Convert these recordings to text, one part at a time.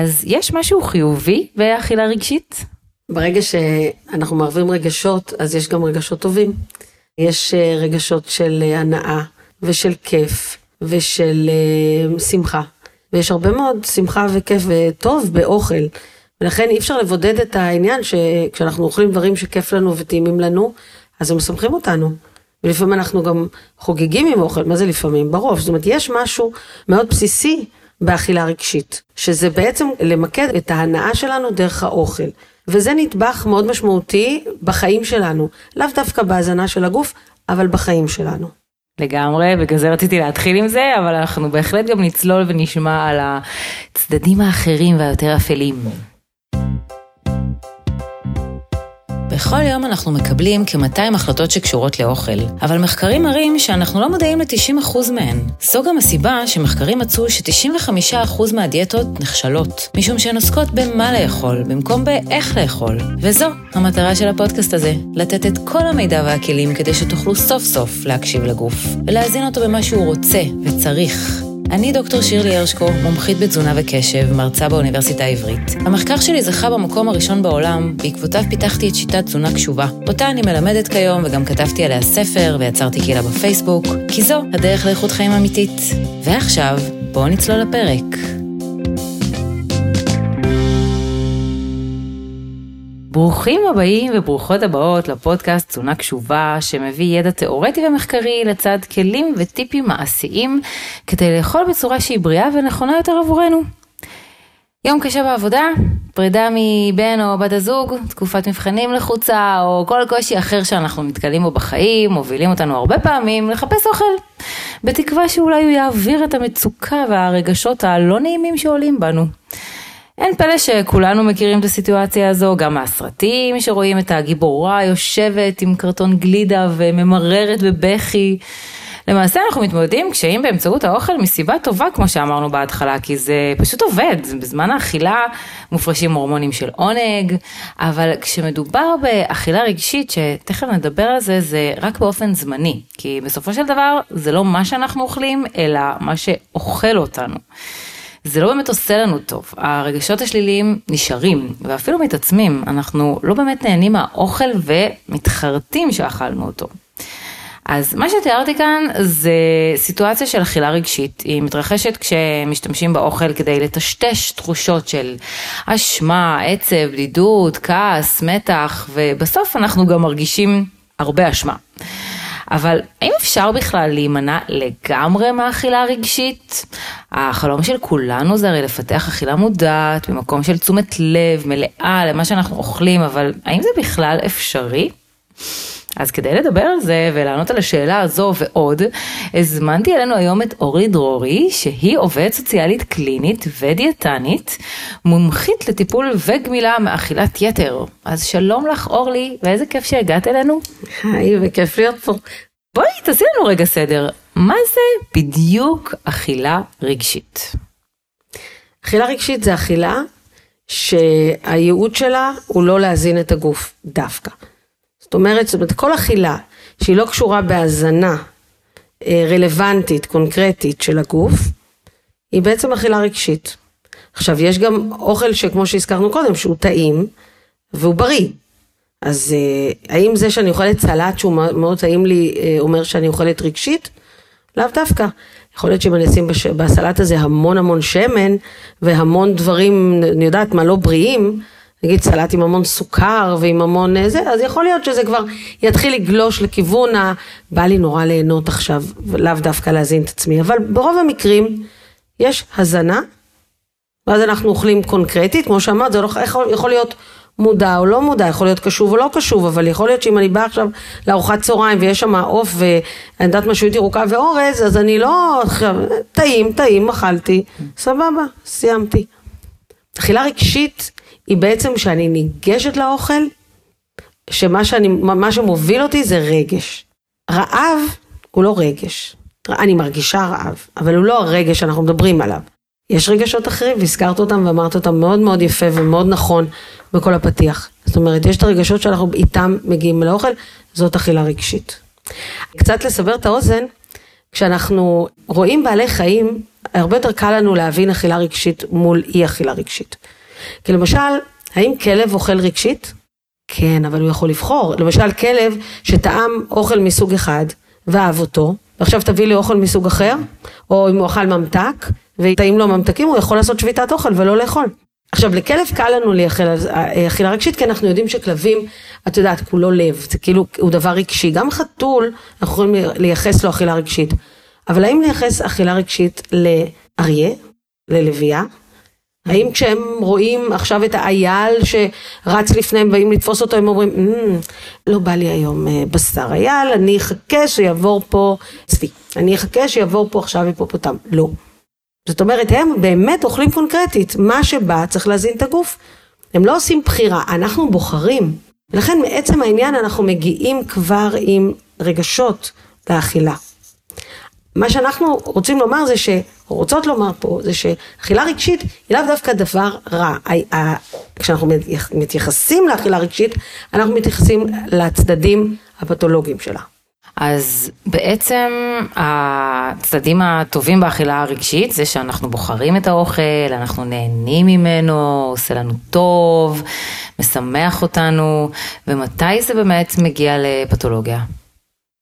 אז יש משהו חיובי באכילה רגשית? ברגע שאנחנו מערבים רגשות, אז יש גם רגשות טובים. יש אה, רגשות של אה, הנאה ושל כיף ושל אה, שמחה. ויש הרבה מאוד שמחה וכיף וטוב באוכל. ולכן אי אפשר לבודד את העניין שכשאנחנו אוכלים דברים שכיף לנו וטעימים לנו, אז הם משמחים אותנו. ולפעמים אנחנו גם חוגגים עם אוכל, מה זה לפעמים? ברוב. זאת אומרת, יש משהו מאוד בסיסי באכילה רגשית, שזה בעצם למקד את ההנאה שלנו דרך האוכל. וזה נדבך מאוד משמעותי בחיים שלנו, לאו דווקא בהזנה של הגוף, אבל בחיים שלנו. לגמרי, בגלל זה רציתי להתחיל עם זה, אבל אנחנו בהחלט גם נצלול ונשמע על הצדדים האחרים והיותר אפלים. בכל יום אנחנו מקבלים כ-200 החלטות שקשורות לאוכל, אבל מחקרים מראים שאנחנו לא מודעים ל-90% מהן. זו גם הסיבה שמחקרים מצאו ש-95% מהדיאטות נכשלות, משום שהן עוסקות במה לאכול, במקום באיך לאכול. וזו המטרה של הפודקאסט הזה, לתת את כל המידע והכלים כדי שתוכלו סוף סוף להקשיב לגוף, ולהזין אותו במה שהוא רוצה וצריך. אני דוקטור שירלי הרשקו, מומחית בתזונה וקשב, מרצה באוניברסיטה העברית. המחקר שלי זכה במקום הראשון בעולם, בעקבותיו פיתחתי את שיטת תזונה קשובה. אותה אני מלמדת כיום וגם כתבתי עליה ספר ויצרתי קהילה בפייסבוק, כי זו הדרך לאיכות חיים אמיתית. ועכשיו, בואו נצלול לפרק. ברוכים הבאים וברוכות הבאות לפודקאסט תזונה קשובה שמביא ידע תיאורטי ומחקרי לצד כלים וטיפים מעשיים כדי לאכול בצורה שהיא בריאה ונכונה יותר עבורנו. יום קשה בעבודה, פרידה מבן או בת הזוג, תקופת מבחנים לחוצה או כל קושי אחר שאנחנו נתקלים בו בחיים, מובילים אותנו הרבה פעמים לחפש אוכל. בתקווה שאולי הוא יעביר את המצוקה והרגשות הלא נעימים שעולים בנו. אין פלא שכולנו מכירים את הסיטואציה הזו, גם מהסרטים שרואים את הגיבורה יושבת עם קרטון גלידה וממררת בבכי. למעשה אנחנו מתמודדים עם קשיים באמצעות האוכל מסיבה טובה כמו שאמרנו בהתחלה, כי זה פשוט עובד, בזמן האכילה מופרשים הורמונים של עונג, אבל כשמדובר באכילה רגשית, שתכף נדבר על זה, זה רק באופן זמני, כי בסופו של דבר זה לא מה שאנחנו אוכלים, אלא מה שאוכל אותנו. זה לא באמת עושה לנו טוב. הרגשות השליליים נשארים ואפילו מתעצמים. אנחנו לא באמת נהנים מהאוכל ומתחרטים שאכלנו אותו. אז מה שתיארתי כאן זה סיטואציה של אכילה רגשית, היא מתרחשת כשמשתמשים באוכל כדי לטשטש תחושות של אשמה, עצב, בדידות, כעס, מתח, ובסוף אנחנו גם מרגישים הרבה אשמה. אבל האם אפשר בכלל להימנע לגמרי מאכילה רגשית? החלום של כולנו זה הרי לפתח אכילה מודעת, במקום של תשומת לב מלאה למה שאנחנו אוכלים, אבל האם זה בכלל אפשרי? אז כדי לדבר על זה ולענות על השאלה הזו ועוד, הזמנתי אלינו היום את אורי דרורי, שהיא עובדת סוציאלית קלינית ודיאטנית, מומחית לטיפול וגמילה מאכילת יתר. אז שלום לך אורלי, ואיזה כיף שהגעת אלינו. היי, וכיף להיות פה. בואי תעשי לנו רגע סדר, מה זה בדיוק אכילה רגשית? אכילה רגשית זה אכילה שהייעוד שלה הוא לא להזין את הגוף דווקא. זאת אומרת, זאת אומרת, כל אכילה שהיא לא קשורה בהזנה אה, רלוונטית, קונקרטית של הגוף, היא בעצם אכילה רגשית. עכשיו, יש גם אוכל שכמו שהזכרנו קודם, שהוא טעים והוא בריא. אז אה, האם זה שאני אוכלת סלט שהוא מאוד טעים לי, אה, אומר שאני אוכלת רגשית? לאו דווקא. יכול להיות שאם אני אשים בסלט הזה המון המון שמן והמון דברים, אני יודעת מה, לא בריאים, נגיד סלט עם המון סוכר ועם המון אה, זה, אז יכול להיות שזה כבר יתחיל לגלוש לכיוון ה... בא לי נורא ליהנות עכשיו, לאו דווקא להזין את עצמי, אבל ברוב המקרים יש הזנה, ואז אנחנו אוכלים קונקרטית, כמו שאמרת, זה לא, יכול, יכול להיות מודע או לא מודע, יכול להיות קשוב או לא קשוב, אבל יכול להיות שאם אני באה עכשיו לארוחת צהריים ויש שם עוף ואני יודעת משהו ירוקה ואורז, אז אני לא, טעים, טעים, אכלתי, סבבה, סיימתי. אכילה רגשית היא בעצם שאני ניגשת לאוכל, שמה שאני, מה שמוביל אותי זה רגש. רעב הוא לא רגש. אני מרגישה רעב, אבל הוא לא הרגש שאנחנו מדברים עליו. יש רגשות אחרים והזכרת אותם ואמרת אותם מאוד מאוד יפה ומאוד נכון בכל הפתיח. זאת אומרת, יש את הרגשות שאנחנו איתם מגיעים לאוכל, זאת אכילה רגשית. קצת לסבר את האוזן, כשאנחנו רואים בעלי חיים, הרבה יותר קל לנו להבין אכילה רגשית מול אי אכילה רגשית. כי למשל, האם כלב אוכל רגשית? כן, אבל הוא יכול לבחור. למשל, כלב שטעם אוכל מסוג אחד ואהב אותו, ועכשיו תביא לי אוכל מסוג אחר, או אם הוא אכל ממתק, וטעים לו ממתקים, הוא יכול לעשות שביתת אוכל ולא לאכול. עכשיו, לכלב קל לנו לייחל אכילה רגשית, כי אנחנו יודעים שכלבים, את יודעת, כולו לב, זה כאילו, הוא דבר רגשי. גם חתול, אנחנו יכולים לייחס לו אכילה רגשית. אבל האם לייחס אכילה רגשית לאריה, ללוויה? האם כשהם רואים עכשיו את האייל שרץ לפניהם, באים לתפוס אותו, הם אומרים, mm, לא בא לי היום אה, בשר אייל, אני אחכה שיעבור פה צבי, אני אחכה שיעבור פה עכשיו היפופוטם. לא. זאת אומרת, הם באמת אוכלים קונקרטית, מה שבא צריך להזין את הגוף. הם לא עושים בחירה, אנחנו בוחרים. ולכן מעצם העניין אנחנו מגיעים כבר עם רגשות לאכילה. מה שאנחנו רוצים לומר זה ש... רוצות לומר פה, זה שאכילה רגשית היא לאו דווקא דבר רע. כשאנחנו מתייחסים לאכילה רגשית, אנחנו מתייחסים לצדדים הפתולוגיים שלה. אז בעצם הצדדים הטובים באכילה הרגשית זה שאנחנו בוחרים את האוכל, אנחנו נהנים ממנו, עושה לנו טוב, משמח אותנו, ומתי זה באמת מגיע לפתולוגיה?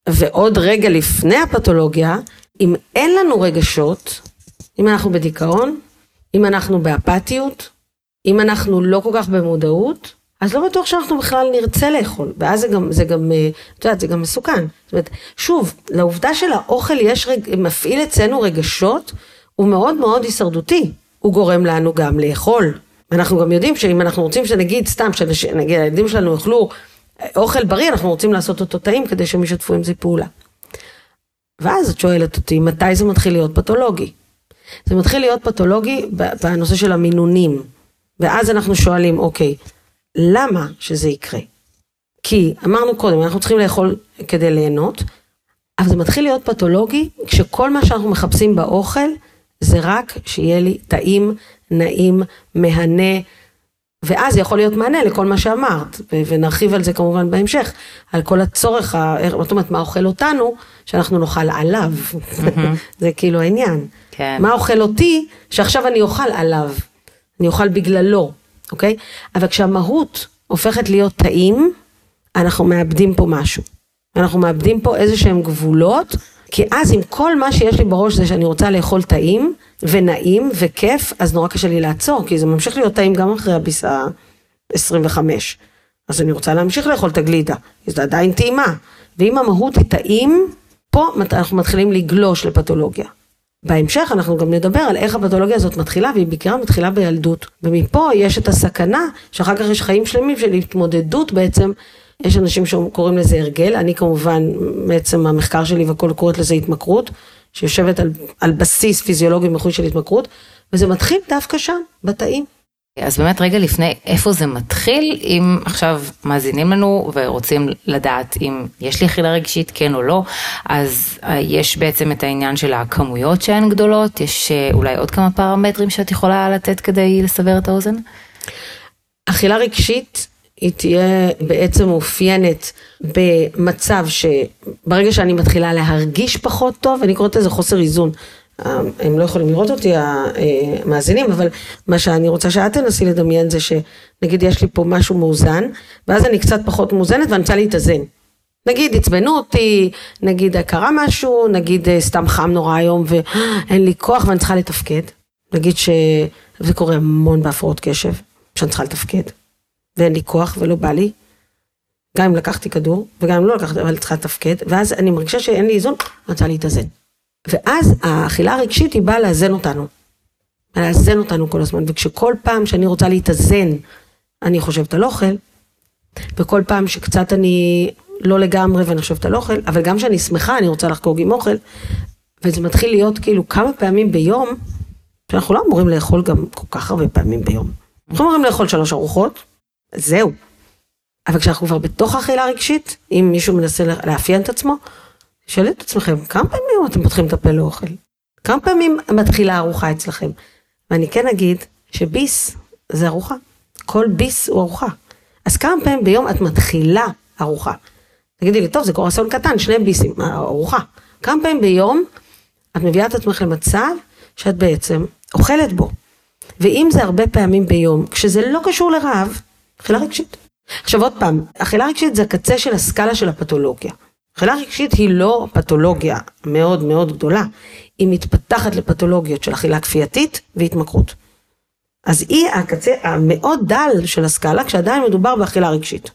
ועוד רגע לפני הפתולוגיה, אם אין לנו רגשות, אם אנחנו בדיכאון, אם אנחנו באפתיות, אם אנחנו לא כל כך במודעות, אז לא בטוח שאנחנו בכלל נרצה לאכול, ואז זה גם, זה גם, אה, את יודעת, זה גם מסוכן. זאת אומרת, שוב, לעובדה שלאוכל יש, רג, מפעיל אצלנו רגשות, הוא מאוד מאוד הישרדותי. הוא גורם לנו גם לאכול. אנחנו גם יודעים שאם אנחנו רוצים שנגיד, סתם, שנגיד הילדים שלנו יאכלו אה, אוכל בריא, אנחנו רוצים לעשות אותו טעים כדי שהם ישתפו עם זה פעולה. ואז את שואלת אותי, מתי זה מתחיל להיות פתולוגי? זה מתחיל להיות פתולוגי בנושא של המינונים. ואז אנחנו שואלים, אוקיי, למה שזה יקרה? כי אמרנו קודם, אנחנו צריכים לאכול כדי ליהנות, אבל זה מתחיל להיות פתולוגי כשכל מה שאנחנו מחפשים באוכל זה רק שיהיה לי טעים, נעים, מהנה, ואז יכול להיות מענה לכל מה שאמרת, ונרחיב על זה כמובן בהמשך, על כל הצורך, זאת אומרת, מה אוכל אותנו, שאנחנו נאכל עליו. זה כאילו העניין. כן. מה אוכל אותי, שעכשיו אני אוכל עליו, אני אוכל בגללו, אוקיי? אבל כשהמהות הופכת להיות טעים, אנחנו מאבדים פה משהו. אנחנו מאבדים פה איזה שהם גבולות, כי אז אם כל מה שיש לי בראש זה שאני רוצה לאכול טעים, ונעים וכיף, אז נורא קשה לי לעצור, כי זה ממשיך להיות טעים גם אחרי הביסה 25. אז אני רוצה להמשיך לאכול את הגלידה, כי זה עדיין טעימה. ואם המהות היא טעים, פה אנחנו מתחילים לגלוש לפתולוגיה. בהמשך אנחנו גם נדבר על איך הפתולוגיה הזאת מתחילה, והיא בעיקר מתחילה בילדות. ומפה יש את הסכנה, שאחר כך יש חיים שלמים של התמודדות בעצם. יש אנשים שקוראים לזה הרגל, אני כמובן, בעצם המחקר שלי והכל קוראת לזה התמכרות, שיושבת על, על בסיס פיזיולוגי מחוי של התמכרות, וזה מתחיל דווקא שם, בתאים. אז באמת רגע לפני איפה זה מתחיל, אם עכשיו מאזינים לנו ורוצים לדעת אם יש לי אכילה רגשית כן או לא, אז אה, יש בעצם את העניין של הכמויות שהן גדולות, יש אה, אולי עוד כמה פרמטרים שאת יכולה לתת כדי לסבר את האוזן? אכילה רגשית היא תהיה בעצם מאופיינת במצב שברגע שאני מתחילה להרגיש פחות טוב, אני קוראת לזה חוסר איזון. הם לא יכולים לראות אותי המאזינים, אבל מה שאני רוצה שאת תנסי לדמיין זה שנגיד יש לי פה משהו מאוזן, ואז אני קצת פחות מאוזנת ואני רוצה להתאזן. נגיד עצבנו אותי, נגיד קרה משהו, נגיד אה, סתם חם נורא היום ואין לי כוח ואני צריכה לתפקד. נגיד שזה קורה המון בהפרעות קשב, שאני צריכה לתפקד. ואין לי כוח ולא בא לי. גם אם לקחתי כדור, וגם אם לא לקחתי, אבל צריכה לתפקד, ואז אני מרגישה שאין לי איזון, אני רוצה להתאזן. ואז האכילה הרגשית היא באה לאזן אותנו. לאזן אותנו כל הזמן, וכשכל פעם שאני רוצה להתאזן, אני חושבת על אוכל, וכל פעם שקצת אני לא לגמרי ואני חושבת על אוכל, אבל גם כשאני שמחה אני רוצה לחגוג עם אוכל, וזה מתחיל להיות כאילו כמה פעמים ביום, שאנחנו לא אמורים לאכול גם כל כך הרבה פעמים ביום. אנחנו אמורים לאכול שלוש ארוחות, זהו. אבל כשאנחנו כבר בתוך אכילה רגשית, אם מישהו מנסה לאפיין את עצמו, שאלו את עצמכם, כמה פעמים אתם פותחים את הפה לאוכל? כמה פעמים מתחילה ארוחה אצלכם? ואני כן אגיד שביס זה ארוחה. כל ביס הוא ארוחה. אז כמה פעמים ביום את מתחילה ארוחה? תגידי לי, טוב, זה קורסון קטן, שני ביסים, ארוחה. כמה פעמים ביום את מביאה את עצמך למצב שאת בעצם אוכלת בו. ואם זה הרבה פעמים ביום, כשזה לא קשור לרעב, אכילה רגשית. עכשיו עוד פעם, אכילה רגשית זה הקצה של הסקאלה של הפתולוגיה. אכילה רגשית היא לא פתולוגיה מאוד מאוד גדולה, היא מתפתחת לפתולוגיות של אכילה כפייתית והתמכרות. אז היא הקצה המאוד דל של הסקאלה, כשעדיין מדובר באכילה רגשית.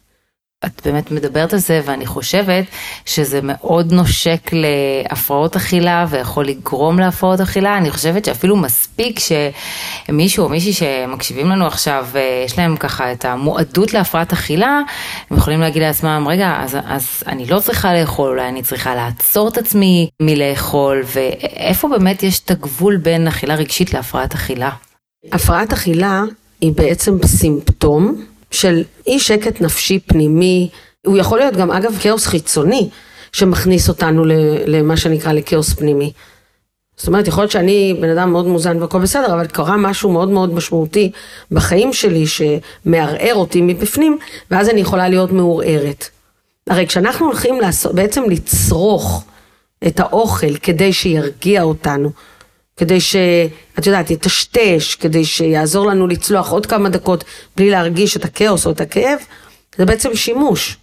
את באמת מדברת על זה ואני חושבת שזה מאוד נושק להפרעות אכילה ויכול לגרום להפרעות אכילה. אני חושבת שאפילו מספיק שמישהו או מישהי שמקשיבים לנו עכשיו, אה, יש להם ככה את המועדות להפרעת אכילה, הם יכולים להגיד לעצמם, רגע, אז, אז אני לא צריכה לאכול, אולי אני צריכה לעצור את עצמי מלאכול, ואיפה באמת יש את הגבול בין אכילה רגשית להפרעת אכילה? הפרעת אכילה היא בעצם סימפטום. של אי שקט נפשי פנימי, הוא יכול להיות גם אגב כאוס חיצוני שמכניס אותנו למה שנקרא לכאוס פנימי. זאת אומרת, יכול להיות שאני בן אדם מאוד מוזן והכל בסדר, אבל קרה משהו מאוד מאוד משמעותי בחיים שלי שמערער אותי מבפנים, ואז אני יכולה להיות מעורערת. הרי כשאנחנו הולכים לעשות, בעצם לצרוך את האוכל כדי שירגיע אותנו, כדי שאת יודעת, יטשטש, כדי שיעזור לנו לצלוח עוד כמה דקות בלי להרגיש את הכאוס או את הכאב, זה בעצם שימוש.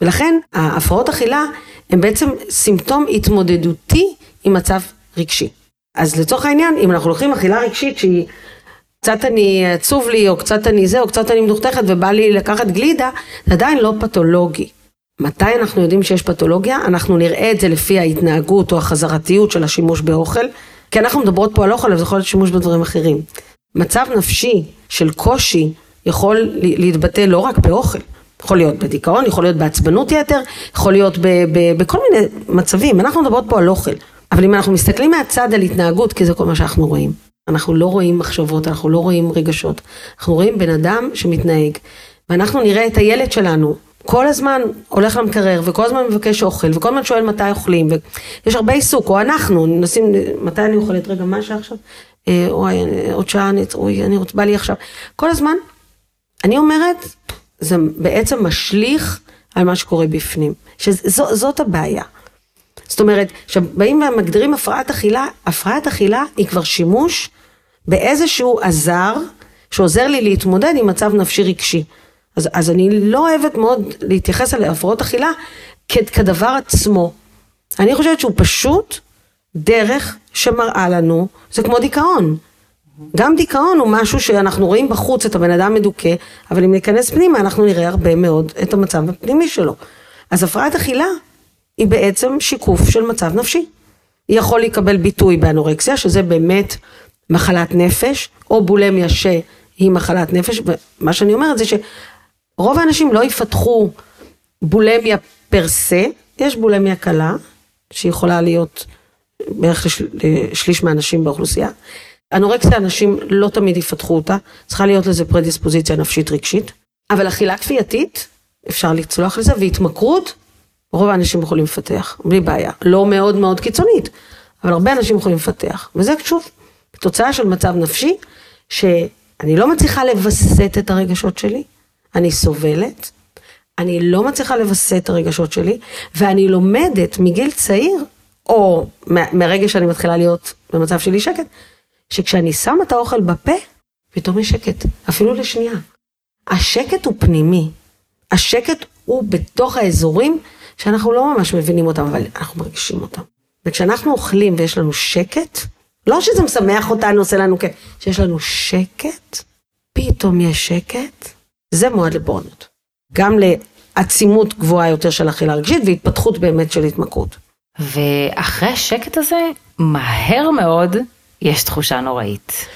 ולכן ההפרעות אכילה הן בעצם סימפטום התמודדותי עם מצב רגשי. אז לצורך העניין, אם אנחנו לוקחים אכילה רגשית שהיא קצת אני עצוב לי, או קצת אני זה, או קצת אני מדוכדכת ובא לי לקחת גלידה, זה עדיין לא פתולוגי. מתי אנחנו יודעים שיש פתולוגיה? אנחנו נראה את זה לפי ההתנהגות או החזרתיות של השימוש באוכל. כי אנחנו מדברות פה על אוכל, אבל זה יכול להיות שימוש בדברים אחרים. מצב נפשי של קושי יכול להתבטא לא רק באוכל, יכול להיות בדיכאון, יכול להיות בעצבנות יתר, יכול להיות ב- ב- בכל מיני מצבים, אנחנו מדברות פה על אוכל. אבל אם אנחנו מסתכלים מהצד על התנהגות, כי זה כל מה שאנחנו רואים. אנחנו לא רואים מחשבות, אנחנו לא רואים רגשות. אנחנו רואים בן אדם שמתנהג. ואנחנו נראה את הילד שלנו כל הזמן הולך למקרר, וכל הזמן מבקש אוכל, וכל הזמן שואל מתי אוכלים, ויש הרבה עיסוק, או אנחנו, נשים, מתי אני אוכלת, רגע, מה השעה עכשיו? אה, אוי, עוד שעה, אני, אוי, אני רוצה, בא לי עכשיו. כל הזמן, אני אומרת, זה בעצם משליך על מה שקורה בפנים, שזאת הבעיה. זאת אומרת, כשבאים ומגדירים הפרעת אכילה, הפרעת אכילה היא כבר שימוש באיזשהו עזר, שעוזר לי להתמודד עם מצב נפשי רגשי. אז, אז אני לא אוהבת מאוד להתייחס להפרעות אכילה כ, כדבר עצמו. אני חושבת שהוא פשוט דרך שמראה לנו, זה כמו דיכאון. גם דיכאון הוא משהו שאנחנו רואים בחוץ את הבן אדם מדוכא, אבל אם ניכנס פנימה אנחנו נראה הרבה מאוד את המצב הפנימי שלו. אז הפרעת אכילה היא בעצם שיקוף של מצב נפשי. היא יכול לקבל ביטוי באנורקסיה, שזה באמת מחלת נפש, או בולמיה שהיא מחלת נפש, ומה שאני אומרת זה ש... רוב האנשים לא יפתחו בולמיה פר סה, יש בולמיה קלה, שיכולה להיות בערך לשליש מהאנשים באוכלוסייה. אנורקסיה אנשים לא תמיד יפתחו אותה, צריכה להיות לזה פרדיספוזיציה נפשית רגשית, אבל אכילה כפייתית, אפשר לצלוח לזה, והתמכרות, רוב האנשים יכולים לפתח, בלי בעיה. לא מאוד מאוד קיצונית, אבל הרבה אנשים יכולים לפתח. וזה שוב, תוצאה של מצב נפשי, שאני לא מצליחה לווסת את הרגשות שלי, אני סובלת, אני לא מצליחה לווסת את הרגשות שלי, ואני לומדת מגיל צעיר, או מרגע שאני מתחילה להיות במצב שלי שקט, שכשאני שמה את האוכל בפה, פתאום יש שקט, אפילו לשנייה. השקט הוא פנימי, השקט הוא בתוך האזורים שאנחנו לא ממש מבינים אותם, אבל אנחנו מרגישים אותם. וכשאנחנו אוכלים ויש לנו שקט, לא שזה משמח אותנו, עושה לנו כיף, שיש לנו שקט, פתאום יש שקט, זה מועד לפורענות. גם לעצימות גבוהה יותר של אכילה רגשית והתפתחות באמת של התמכרות. ואחרי השקט הזה, מהר מאוד יש תחושה נוראית.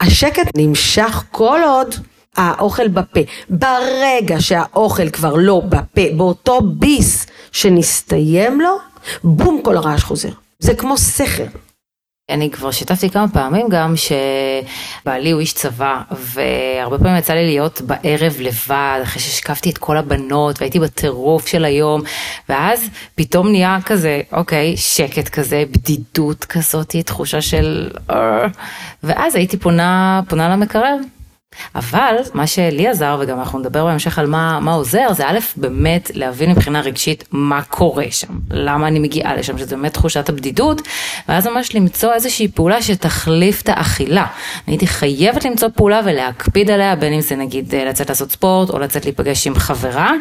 השקט נמשך כל עוד האוכל בפה. ברגע שהאוכל כבר לא בפה, באותו ביס שנסתיים לו, בום כל הרעש חוזר. זה כמו סכר. אני כבר שיתפתי כמה פעמים גם שבעלי הוא איש צבא והרבה פעמים יצא לי להיות בערב לבד אחרי שהשקפתי את כל הבנות והייתי בטירוף של היום ואז פתאום נהיה כזה אוקיי שקט כזה בדידות כזאת תחושה של ואז הייתי פונה פונה למקרר אבל מה שלי עזר, וגם אנחנו נדבר בהמשך על מה, מה עוזר, זה א', באמת להבין מבחינה רגשית מה קורה שם, למה אני מגיעה לשם, שזה באמת תחושת הבדידות, ואז ממש למצוא איזושהי פעולה שתחליף את האכילה. אני הייתי חייבת למצוא פעולה ולהקפיד עליה, בין אם זה נגיד אה, לצאת לעשות ספורט, או לצאת להיפגש עם חברה,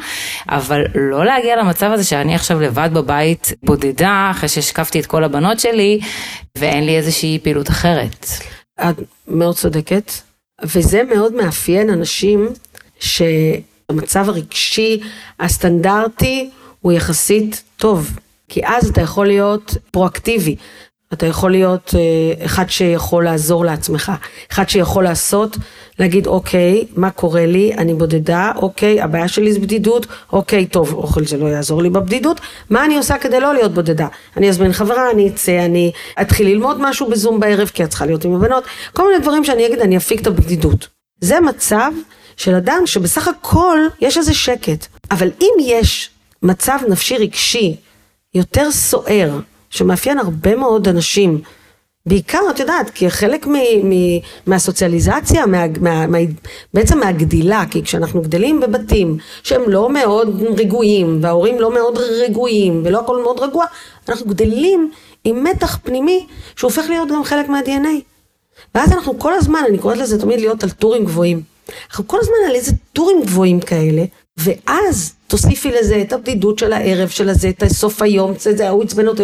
אבל לא להגיע למצב הזה שאני עכשיו לבד בבית בודדה, אחרי שהשקפתי את כל הבנות שלי, ואין לי איזושהי פעילות אחרת. את מאוד צודקת. וזה מאוד מאפיין אנשים שהמצב הרגשי הסטנדרטי הוא יחסית טוב, כי אז אתה יכול להיות פרואקטיבי. אתה יכול להיות אה, אחד שיכול לעזור לעצמך, אחד שיכול לעשות, להגיד אוקיי, מה קורה לי, אני בודדה, אוקיי, הבעיה שלי זה בדידות, אוקיי, טוב, אוכל זה לא יעזור לי בבדידות, מה אני עושה כדי לא להיות בודדה? אני אזמין חברה, אני אצא, אני אתחיל ללמוד משהו בזום בערב, כי את צריכה להיות עם הבנות, כל מיני דברים שאני אגיד, אני אפיק את הבדידות. זה מצב של אדם שבסך הכל יש איזה שקט, אבל אם יש מצב נפשי רגשי יותר סוער, שמאפיין הרבה מאוד אנשים. בעיקר, את יודעת, כי חלק מ- מ- מהסוציאליזציה, מה, מה, מה, בעצם מהגדילה, כי כשאנחנו גדלים בבתים שהם לא מאוד רגועים, וההורים לא מאוד רגועים, ולא הכל מאוד רגוע, אנחנו גדלים עם מתח פנימי שהופך להיות גם חלק מה-DNA. ואז אנחנו כל הזמן, אני קוראת לזה תמיד להיות על טורים גבוהים. אנחנו כל הזמן על איזה טורים גבוהים כאלה, ואז תוסיפי לזה את הבדידות של הערב של הזה, את סוף היום, את זה, ההוא עצבן אותי,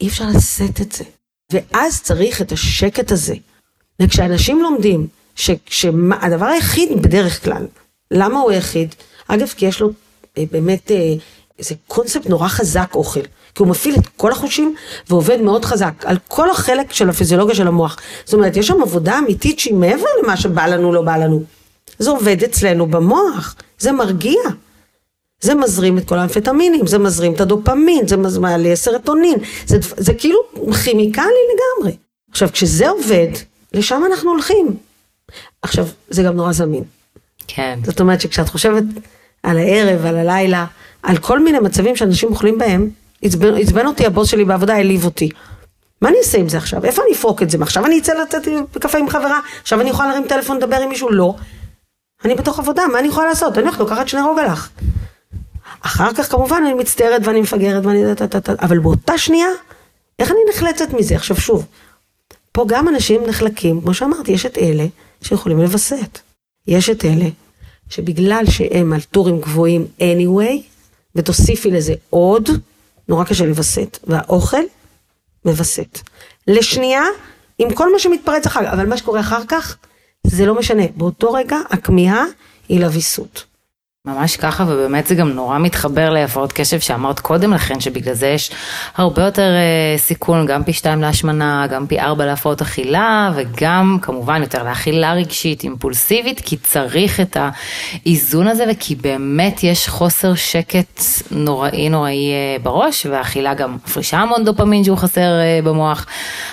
אי אפשר לשאת את זה. ואז צריך את השקט הזה. וכשאנשים לומדים שהדבר היחיד בדרך כלל, למה הוא היחיד? אגב, כי יש לו אה, באמת אה, איזה קונספט נורא חזק אוכל. כי הוא מפעיל את כל החושים ועובד מאוד חזק על כל החלק של הפיזיולוגיה של המוח. זאת אומרת, יש שם עבודה אמיתית שהיא מעבר למה שבא לנו, לא בא לנו. זה עובד אצלנו במוח, זה מרגיע. זה מזרים את כל האמפטמינים, זה מזרים את הדופמין, זה מעלה סרטונין, זה, זה כאילו כימיקלי לגמרי. עכשיו, כשזה עובד, לשם אנחנו הולכים. עכשיו, זה גם נורא זמין. כן. זאת אומרת שכשאת חושבת על הערב, על הלילה, על כל מיני מצבים שאנשים אוכלים בהם, עצבן, אותי הבוס שלי בעבודה, העליב אותי. מה אני אעשה עם זה עכשיו? איפה אני אפרוק את זה? עכשיו אני אצא לצאת בקפה עם חברה? עכשיו אני יכולה להרים טלפון לדבר עם מישהו? לא. אני בתוך עבודה, מה אני יכולה לעשות? אני הולכת לקחת שני רוגלח. אחר כך כמובן אני מצטערת ואני מפגרת ואני... אבל באותה שנייה, איך אני נחלצת מזה? עכשיו שוב, פה גם אנשים נחלקים, כמו שאמרתי, יש את אלה שיכולים לווסת. יש את אלה שבגלל שהם על טורים גבוהים anyway, ותוסיפי לזה עוד, נורא קשה לווסת. והאוכל מווסת. לשנייה, עם כל מה שמתפרץ אחר כך, אבל מה שקורה אחר כך, זה לא משנה. באותו רגע, הכמיהה היא לוויסות. ממש ככה, ובאמת זה גם נורא מתחבר להפרעות קשב שאמרת קודם לכן, שבגלל זה יש הרבה יותר אה, סיכון, גם פי שתיים להשמנה, גם פי ארבע להפרעות אכילה, וגם כמובן יותר לאכילה רגשית, אימפולסיבית, כי צריך את האיזון הזה, וכי באמת יש חוסר שקט נוראי נוראי אה, בראש, והאכילה גם מפרישה המון דופמין שהוא חסר אה, במוח,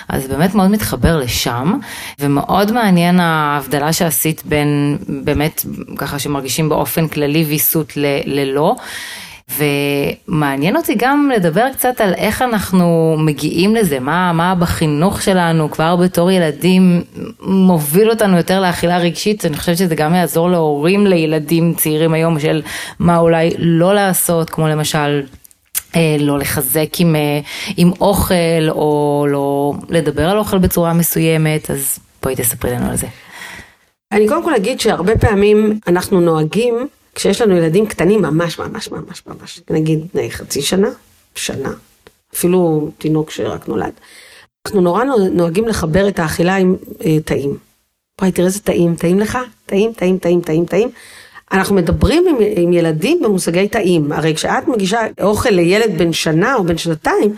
אז באמת מאוד מתחבר לשם, ומאוד מעניין ההבדלה שעשית בין באמת ככה שמרגישים באופן כללי, בלי ויסות ללא. ומעניין אותי גם לדבר קצת על איך אנחנו מגיעים לזה, מה, מה בחינוך שלנו כבר בתור ילדים מוביל אותנו יותר לאכילה רגשית, אני חושבת שזה גם יעזור להורים לילדים צעירים היום של מה אולי לא לעשות, כמו למשל אה, לא לחזק עם, אה, עם אוכל או לא לדבר על אוכל בצורה מסוימת, אז בואי תספרי לנו על זה. אני קודם כל אגיד שהרבה פעמים אנחנו נוהגים כשיש לנו ילדים קטנים ממש ממש ממש ממש, נגיד בני חצי שנה, שנה, אפילו תינוק שרק נולד, אנחנו נורא נוהגים לחבר את האכילה עם אה, טעים. וואי, תראה איזה טעים, טעים לך? טעים, טעים, טעים, טעים, טעים. אנחנו מדברים עם, עם ילדים במושגי טעים. הרי כשאת מגישה אוכל לילד בן שנה או בן שנתיים,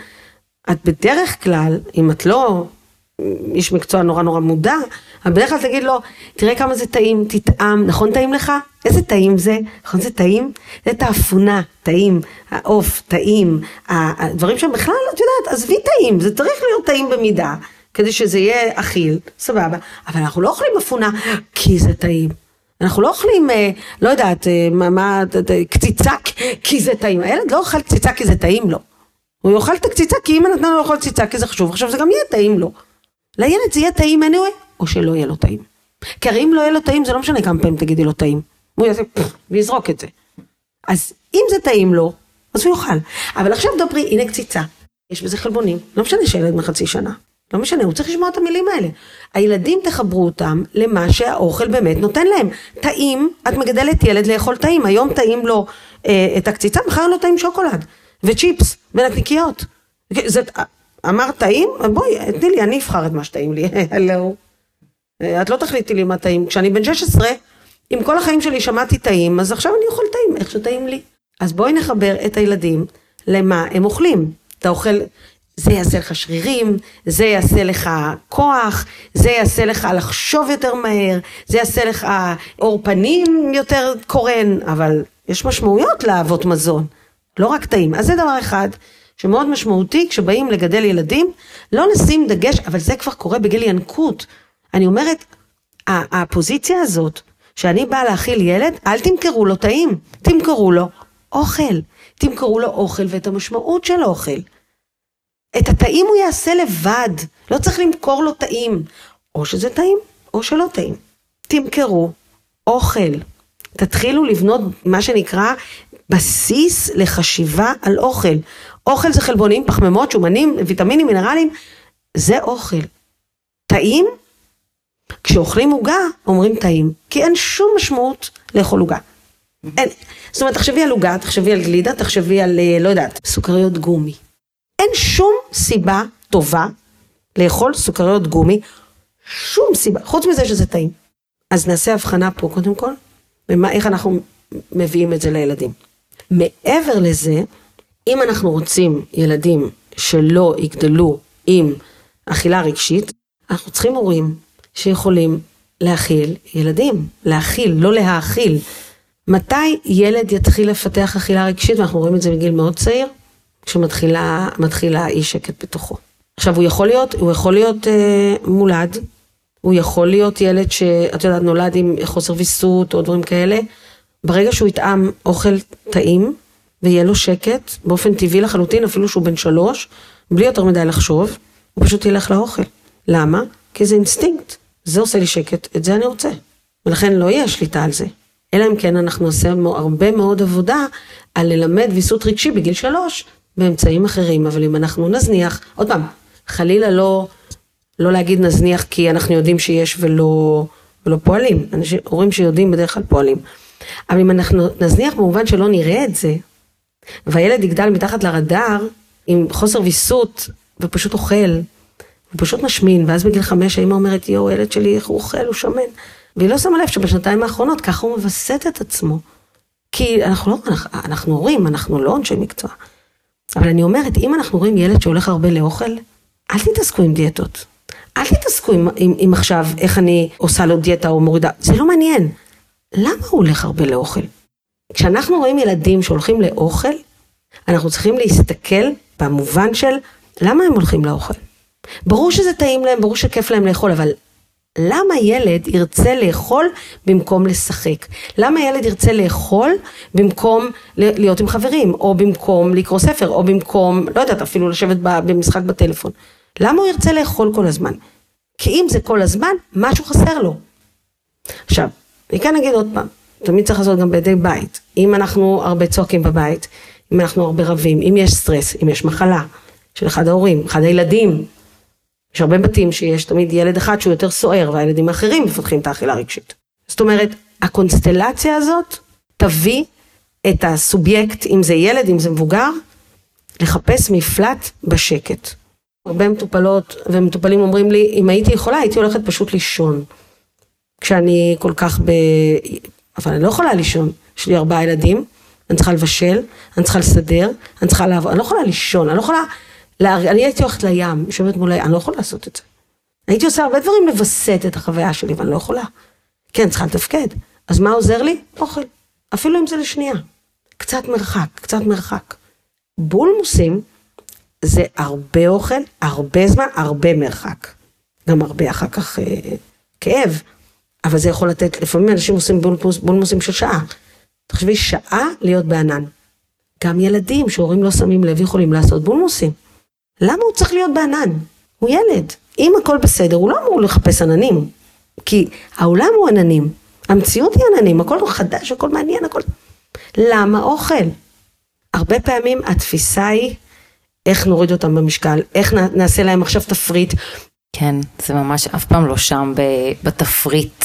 את בדרך כלל, אם את לא איש מקצוע נורא נורא מודע, אבל בדרך כלל תגיד לו, תראה כמה זה טעים, תטעם, נכון טעים לך? איזה טעים זה? נכון זה טעים? זה תאפונה, טעים, העוף, טעים, הדברים שהם בכלל, את יודעת, עזבי טעים, זה צריך להיות טעים במידה, כדי שזה יהיה אכיל, סבבה, אבל אנחנו לא אוכלים אפונה כי זה טעים. אנחנו לא אוכלים, אה, לא יודעת, אה, מה, מה, קציצה כי זה טעים. הילד לא אוכל קציצה כי זה טעים לו. הוא יאכל את הקציצה כי אמא נתנה לו לאכול קציצה כי זה חשוב, עכשיו זה גם יהיה טעים לו. לילד זה יהיה טעים anyway, או שלא יהיה לו טעים. כי הרי אם לא יהיה לו טעים, זה לא משנה כמה פעמים תגידי לו טעים. הוא יעשה ויזרוק את זה. אז אם זה טעים לו, אז הוא יאכל. אבל עכשיו דברי, הנה קציצה. יש בזה חלבונים, לא משנה שילד מחצי שנה. לא משנה, הוא צריך לשמוע את המילים האלה. הילדים תחברו אותם למה שהאוכל באמת נותן להם. טעים, את מגדלת ילד לאכול טעים, היום טעים לו אה, את הקציצה, מחר לא טעים שוקולד, וצ'יפס, ונקניקיות. זה, אמרת טעים? בואי, תני לי, אני אבחר את מה שטעים לי, הלו. אה, את לא תחליטי לי מה טעים. כשאני בן 16, אם כל החיים שלי שמעתי טעים, אז עכשיו אני אוכל טעים, איך שטעים לי. אז בואי נחבר את הילדים למה הם אוכלים. אתה אוכל, זה יעשה לך שרירים, זה יעשה לך כוח, זה יעשה לך לחשוב יותר מהר, זה יעשה לך עור פנים יותר קורן, אבל יש משמעויות לאהבות מזון, לא רק טעים. אז זה דבר אחד שמאוד משמעותי כשבאים לגדל ילדים, לא לשים דגש, אבל זה כבר קורה בגיל ינקות. אני אומרת, הפוזיציה הזאת, שאני באה להאכיל ילד, אל תמכרו לו טעים, תמכרו לו אוכל. תמכרו לו אוכל ואת המשמעות של אוכל. את הטעים הוא יעשה לבד, לא צריך למכור לו טעים. או שזה טעים, או שלא טעים. תמכרו אוכל. תתחילו לבנות מה שנקרא בסיס לחשיבה על אוכל. אוכל זה חלבונים, פחמימות, שומנים, ויטמינים, מינרלים, זה אוכל. טעים? כשאוכלים עוגה, אומרים טעים, כי אין שום משמעות לאכול עוגה. אין, זאת אומרת, תחשבי על עוגה, תחשבי על גלידה, תחשבי על, אה, לא יודעת, סוכריות גומי. אין שום סיבה טובה לאכול סוכריות גומי, שום סיבה, חוץ מזה שזה טעים. אז נעשה הבחנה פה קודם כל, ומה, איך אנחנו מביאים את זה לילדים. מעבר לזה, אם אנחנו רוצים ילדים שלא יגדלו עם אכילה רגשית, אנחנו צריכים הורים שיכולים להכיל ילדים, להכיל, לא להאכיל. מתי ילד יתחיל לפתח אכילה רגשית, ואנחנו רואים את זה מגיל מאוד צעיר, כשמתחילה אי שקט בתוכו. עכשיו הוא יכול להיות, הוא יכול להיות אה, מולד, הוא יכול להיות ילד שאת יודעת נולד עם חוסר ויסות או דברים כאלה, ברגע שהוא יטעם אוכל טעים ויהיה לו שקט, באופן טבעי לחלוטין, אפילו שהוא בן שלוש, בלי יותר מדי לחשוב, הוא פשוט ילך לאוכל. למה? כי זה אינסטינקט. זה עושה לי שקט, את זה אני רוצה. ולכן לא יהיה שליטה על זה. אלא אם כן אנחנו נעשה הרבה מאוד עבודה על ללמד ויסות רגשי בגיל שלוש באמצעים אחרים, אבל אם אנחנו נזניח, עוד פעם, חלילה לא, לא להגיד נזניח כי אנחנו יודעים שיש ולא, ולא פועלים, אנשים, הורים שיודעים בדרך כלל פועלים, אבל אם אנחנו נזניח במובן שלא נראה את זה, והילד יגדל מתחת לרדאר עם חוסר ויסות ופשוט אוכל, הוא פשוט משמין, ואז בגיל חמש האמא אומרת, יואו, הילד שלי, איך הוא אוכל, הוא שמן. והיא לא שמה לב שבשנתיים האחרונות ככה הוא מווסת את עצמו. כי אנחנו לא, אנחנו, הורים, אנחנו לא אנשי מקצוע. אבל אני אומרת, אם אנחנו רואים ילד שהולך הרבה לאוכל, אל תתעסקו עם דיאטות. אל תתעסקו עם, עם, עם עכשיו איך אני עושה לו דיאטה או מורידה, זה לא מעניין. למה הוא הולך הרבה לאוכל? כשאנחנו רואים ילדים שהולכים לאוכל, אנחנו צריכים להסתכל במובן של למה הם הולכים לאוכל. ברור שזה טעים להם, ברור שכיף להם לאכול, אבל למה ילד ירצה לאכול במקום לשחק? למה ילד ירצה לאכול במקום להיות עם חברים, או במקום לקרוא ספר, או במקום, לא יודעת, אפילו לשבת במשחק בטלפון? למה הוא ירצה לאכול כל הזמן? כי אם זה כל הזמן, משהו חסר לו. עכשיו, אני כאן אגיד עוד פעם, תמיד צריך לעשות גם בידי בית. אם אנחנו הרבה צועקים בבית, אם אנחנו הרבה רבים, אם יש סטרס, אם יש מחלה של אחד ההורים, אחד הילדים, יש הרבה בתים שיש תמיד ילד אחד שהוא יותר סוער והילדים האחרים מפתחים את האכילה הרגשית. זאת אומרת, הקונסטלציה הזאת תביא את הסובייקט, אם זה ילד, אם זה מבוגר, לחפש מפלט בשקט. הרבה מטופלות ומטופלים אומרים לי, אם הייתי יכולה הייתי הולכת פשוט לישון. כשאני כל כך ב... אבל אני לא יכולה לישון, יש לי ארבעה ילדים, אני צריכה לבשל, אני צריכה לסדר, אני צריכה לעבוד, אני לא יכולה לישון, אני לא יכולה אני הייתי הולכת לים, יושבת מול הים, אני לא יכולה לעשות את זה. הייתי עושה הרבה דברים לווסת את החוויה שלי, ואני לא יכולה. כן, צריכה לתפקד. אז מה עוזר לי? אוכל. אפילו אם זה לשנייה. קצת מרחק, קצת מרחק. בולמוסים זה הרבה אוכל, הרבה זמן, הרבה מרחק. גם הרבה אחר כך אה, כאב, אבל זה יכול לתת, לפעמים אנשים עושים בולמוס, בולמוסים של שעה. תחשבי, שעה להיות בענן. גם ילדים שהורים לא שמים לב יכולים לעשות בולמוסים. למה הוא צריך להיות בענן? הוא ילד. אם הכל בסדר, הוא לא אמור לחפש עננים. כי העולם הוא עננים, המציאות היא עננים, הכל חדש, הכל מעניין, הכל... למה אוכל? הרבה פעמים התפיסה היא איך נוריד אותם במשקל, איך נעשה להם עכשיו תפריט. כן, זה ממש אף פעם לא שם בתפריט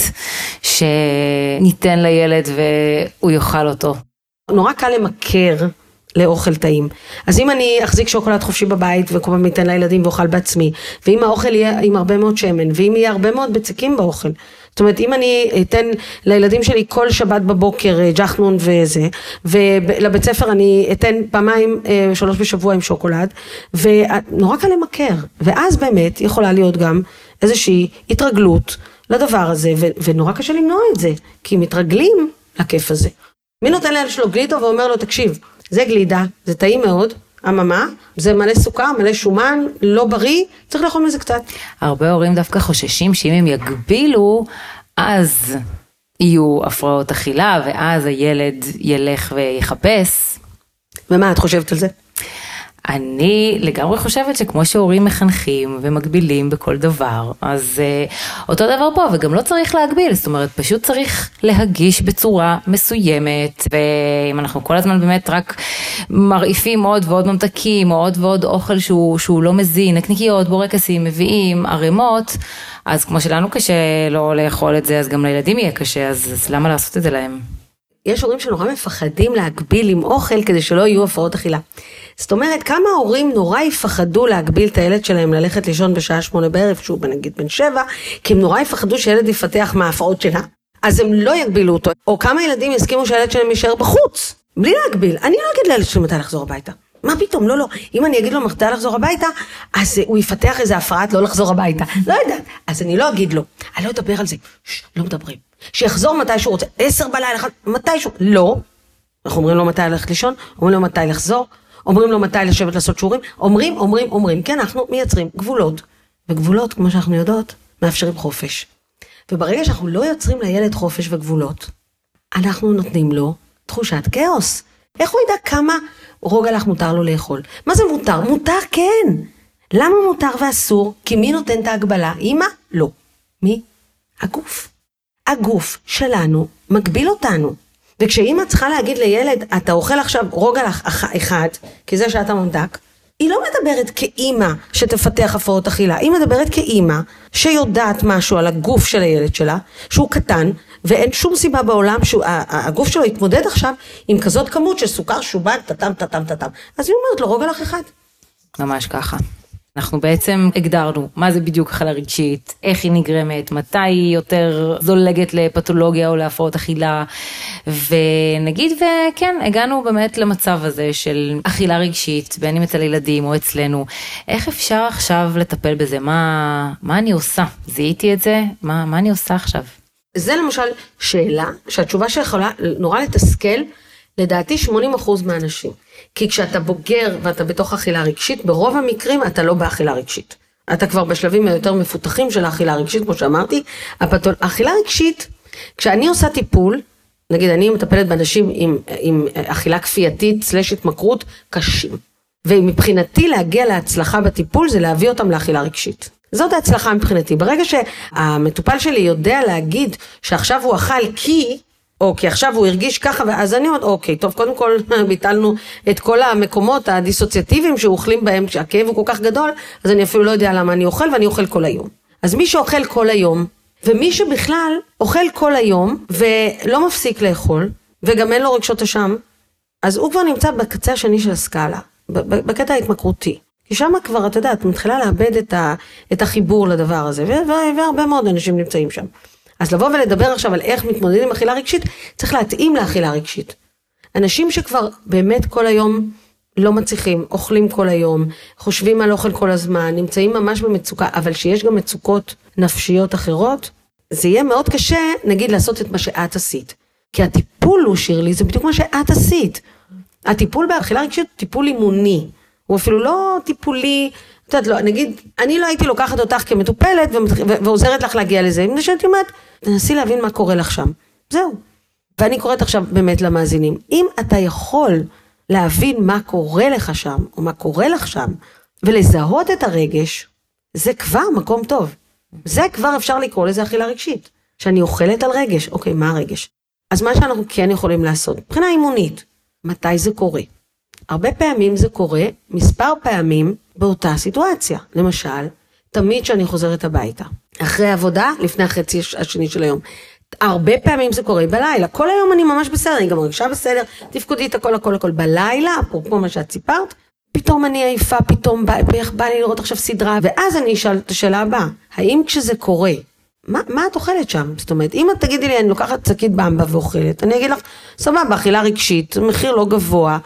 שניתן לילד והוא יאכל אותו. נורא קל למכר לאוכל טעים. אז אם אני אחזיק שוקולד חופשי בבית וכל פעם אתן לילדים ואוכל בעצמי, ואם האוכל יהיה עם הרבה מאוד שמן, ואם יהיה הרבה מאוד בצקים באוכל, זאת אומרת אם אני אתן לילדים שלי כל שבת בבוקר אה, ג'חנון וזה, ולבית ספר אני אתן פעמיים אה, שלוש בשבוע עם שוקולד, ונורא קל למכר, ואז באמת יכולה להיות גם איזושהי התרגלות לדבר הזה, ונורא קשה למנוע את זה, כי מתרגלים לכיף הזה. מי נותן לילד שלו גלידו ואומר לו תקשיב זה גלידה, זה טעים מאוד, אממה, זה מלא סוכר, מלא שומן, לא בריא, צריך לאכול מזה קצת. הרבה הורים דווקא חוששים שאם הם יגבילו, אז יהיו הפרעות אכילה, ואז הילד ילך ויחפש. ומה את חושבת על זה? אני לגמרי חושבת שכמו שהורים מחנכים ומגבילים בכל דבר, אז uh, אותו דבר פה, וגם לא צריך להגביל, זאת אומרת, פשוט צריך להגיש בצורה מסוימת, ואם אנחנו כל הזמן באמת רק מרעיפים עוד ועוד ממתקים, או עוד ועוד אוכל שהוא, שהוא לא מזין, נקניקיות, בורקסים, מביאים, ערימות, אז כמו שלנו קשה לא לאכול את זה, אז גם לילדים יהיה קשה, אז, אז למה לעשות את זה להם? יש הורים שנורא מפחדים להגביל עם אוכל כדי שלא יהיו הפרעות אכילה. זאת אומרת, כמה הורים נורא יפחדו להגביל את הילד שלהם ללכת לישון בשעה שמונה בערב, שהוא נגיד בן שבע, כי הם נורא יפחדו שילד יפתח מההפרעות שלה. אז הם לא יגבילו אותו. או כמה ילדים יסכימו שהילד שלהם יישאר בחוץ, בלי להגביל. אני לא אגיד לילד שלי מתי לחזור הביתה. מה פתאום, לא, לא. אם אני אגיד לו מתי לחזור הביתה, אז הוא יפתח איזה הפרעת לא לחזור הביתה. לא יודעת. אז אני לא אגיד לו. אני לא אדבר על זה. ששש, לא מדברים. שיחזור מתי שהוא רוצה. עשר בלילה, מתי שהוא... לא. אנחנו אומרים לו מתי ללכת לישון, אומרים לו מתי לחזור, אומרים לו מתי לשבת לעשות שיעורים, אומרים, אומרים, אומרים. כן, אנחנו מייצרים גבולות. וגבולות, כמו שאנחנו יודעות, מאפשרים חופש. וברגע שאנחנו לא יוצרים לילד חופש וגבולות, אנחנו נותנים לו תחושת כאוס. איך הוא ידע כמה רוגלח מותר לו לאכול? מה זה מותר? מותר כן. למה מותר ואסור? כי מי נותן את ההגבלה? אמא? לא. מי? הגוף. הגוף שלנו מגביל אותנו. וכשאימא צריכה להגיד לילד, אתה אוכל עכשיו רוגלח אחד, כי זה שאתה ממתק, היא לא מדברת כאימא שתפתח הפרעות אכילה, היא מדברת כאימא שיודעת משהו על הגוף של הילד שלה, שהוא קטן, ואין שום סיבה בעולם שהגוף שלו יתמודד עכשיו עם כזאת כמות של סוכר שומן, טאטם, טאטם, טאטם. אז היא אומרת לו, רוגלח אחד. ממש ככה. אנחנו בעצם הגדרנו מה זה בדיוק אכלה רגשית, איך היא נגרמת, מתי היא יותר זולגת לפתולוגיה או להפרעות אכילה, ונגיד וכן, הגענו באמת למצב הזה של אכילה רגשית, בין אם אצל ילדים או אצלנו, איך אפשר עכשיו לטפל בזה, מה, מה אני עושה? זיהיתי את זה, מה, מה אני עושה עכשיו? זה למשל שאלה שהתשובה שיכולה נורא לתסכל, לדעתי 80% מהאנשים. כי כשאתה בוגר ואתה בתוך אכילה רגשית, ברוב המקרים אתה לא באכילה רגשית. אתה כבר בשלבים היותר מפותחים של האכילה הרגשית, כמו שאמרתי. הפתול... אכילה רגשית, כשאני עושה טיפול, נגיד אני מטפלת באנשים עם, עם אכילה כפייתית סלש התמכרות קשים. ומבחינתי להגיע להצלחה בטיפול זה להביא אותם לאכילה רגשית. זאת ההצלחה מבחינתי. ברגע שהמטופל שלי יודע להגיד שעכשיו הוא אכל כי או כי עכשיו הוא הרגיש ככה, אז אני אומרת, אוקיי, טוב, קודם כל ביטלנו את כל המקומות הדיסוציאטיביים שאוכלים בהם, כשהכאב הוא כל כך גדול, אז אני אפילו לא יודע למה אני אוכל, ואני אוכל כל היום. אז מי שאוכל כל היום, ומי שבכלל אוכל כל היום, ולא מפסיק לאכול, וגם אין לו רגשות אשם, אז הוא כבר נמצא בקצה השני של הסקאלה, בקטע ההתמכרותי. כי שם כבר, את יודעת, מתחילה לאבד את, ה, את החיבור לדבר הזה, והרבה מאוד אנשים נמצאים שם. אז לבוא ולדבר עכשיו על איך מתמודדים עם אכילה רגשית, צריך להתאים לאכילה רגשית. אנשים שכבר באמת כל היום לא מצליחים, אוכלים כל היום, חושבים על אוכל כל הזמן, נמצאים ממש במצוקה, אבל שיש גם מצוקות נפשיות אחרות, זה יהיה מאוד קשה, נגיד, לעשות את מה שאת עשית. כי הטיפול הוא, שירלי, זה בדיוק מה שאת עשית. הטיפול באכילה רגשית הוא טיפול אימוני. הוא אפילו לא טיפולי את יודעת, לא, נגיד, אני לא הייתי לוקחת אותך כמטופלת ועוזרת לך להגיע לזה, מפני שהייתי אומרת, תנסי להבין מה קורה לך שם. זהו. ואני קוראת עכשיו באמת למאזינים, אם אתה יכול להבין מה קורה לך שם, או מה קורה לך שם, ולזהות את הרגש, זה כבר מקום טוב. זה כבר אפשר לקרוא לזה אכילה רגשית. שאני אוכלת על רגש, אוקיי, מה הרגש? אז מה שאנחנו כן יכולים לעשות, מבחינה אימונית, מתי זה קורה? הרבה פעמים זה קורה מספר פעמים באותה סיטואציה. למשל, תמיד כשאני חוזרת הביתה, אחרי עבודה, לפני החצי השני של היום. הרבה פעמים זה קורה בלילה, כל היום אני ממש בסדר, אני גם מרגישה בסדר, תפקודית, הכל הכל הכל. בלילה, אפרופו מה שאת סיפרת, פתאום אני עייפה, פתאום בא, איך בא לי לראות עכשיו סדרה, ואז אני אשאל את השאלה הבאה, האם כשזה קורה, מה, מה את אוכלת שם? זאת אומרת, אם את תגידי לי, אני לוקחת שקית במבה ואוכלת, אני אגיד לך, סבבה, אכילה רגשית, מחיר לא גבוה,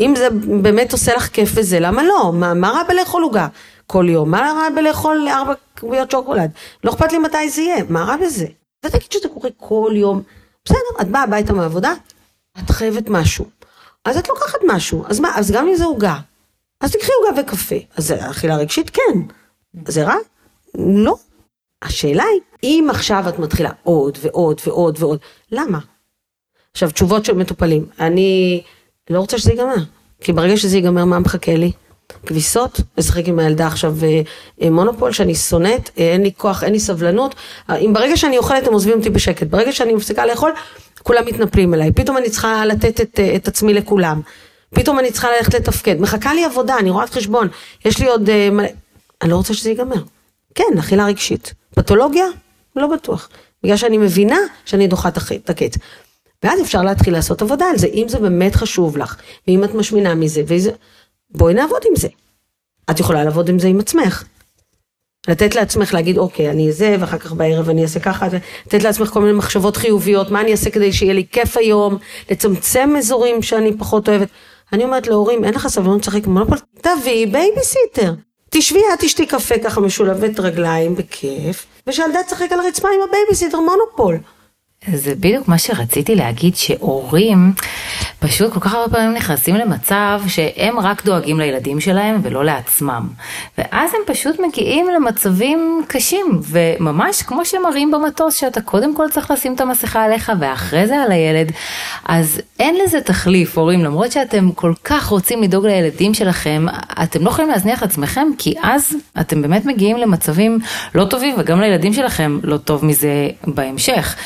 אם זה באמת עושה לך כיף וזה, למה לא? מה, מה רע בלאכול עוגה כל יום? מה רע בלאכול ארבע קוביות שוקולד? לא אכפת לי מתי זה יהיה, מה רע בזה? ותגיד שזה קורה כל יום. בסדר, את באה הביתה מהעבודה, את חייבת משהו. אז את לוקחת משהו, אז מה, אז גם אם זה עוגה. אז תקחי עוגה וקפה. אז אכילה רגשית? כן. זה רע? לא. השאלה היא, אם עכשיו את מתחילה עוד ועוד ועוד ועוד, למה? עכשיו, תשובות של מטופלים. אני לא רוצה שזה ייגמר, כי ברגע שזה ייגמר, מה מחכה לי? כביסות, לשחק עם הילדה עכשיו אה, אה, מונופול שאני שונאת, אה, אין לי כוח, אין לי סבלנות. אם ברגע שאני אוכלת הם עוזבים אותי בשקט, ברגע שאני מפסיקה לאכול, כולם מתנפלים אליי. פתאום אני צריכה לתת את, את עצמי לכולם. פתאום אני צריכה ללכת לתפקד. מחכה לי עבודה, אני רואה את חשבון, יש לי עוד מלא... אני לא רוצה שזה ייגמר. כן, אכילה רגשית. פתולוגיה? לא בטוח. בגלל שאני מבינה שאני דוחה את הקץ. ואז אפשר להתחיל לעשות עבודה על זה, אם זה באמת חשוב לך, ואם את משמינה מזה, וזה... בואי נעבוד עם זה. את יכולה לעבוד עם זה עם עצמך. לתת לעצמך להגיד, אוקיי, אני זה, ואחר כך בערב אני אעשה ככה, לתת לעצמך כל מיני מחשבות חיוביות, מה אני אעשה כדי שיהיה לי כיף היום, לצמצם אזורים שאני פחות אוהבת. אני אומרת להורים, אין לך סבלנות לשחק מונופול, תביאי בייביסיטר. תשבי, את תשתי קפה ככה משולבת רגליים בכיף, ושילדה תשחק על הרצפה עם הבייביסיטר מונופול. זה בדיוק מה שרציתי להגיד, שהורים פשוט כל כך הרבה פעמים נכנסים למצב שהם רק דואגים לילדים שלהם ולא לעצמם. ואז הם פשוט מגיעים למצבים קשים, וממש כמו שמראים במטוס, שאתה קודם כל צריך לשים את המסכה עליך ואחרי זה על הילד, אז אין לזה תחליף, הורים, למרות שאתם כל כך רוצים לדאוג לילדים שלכם, אתם לא יכולים להזניח עצמכם, כי אז אתם באמת מגיעים למצבים לא טובים, וגם לילדים שלכם לא טוב מזה בהמשך.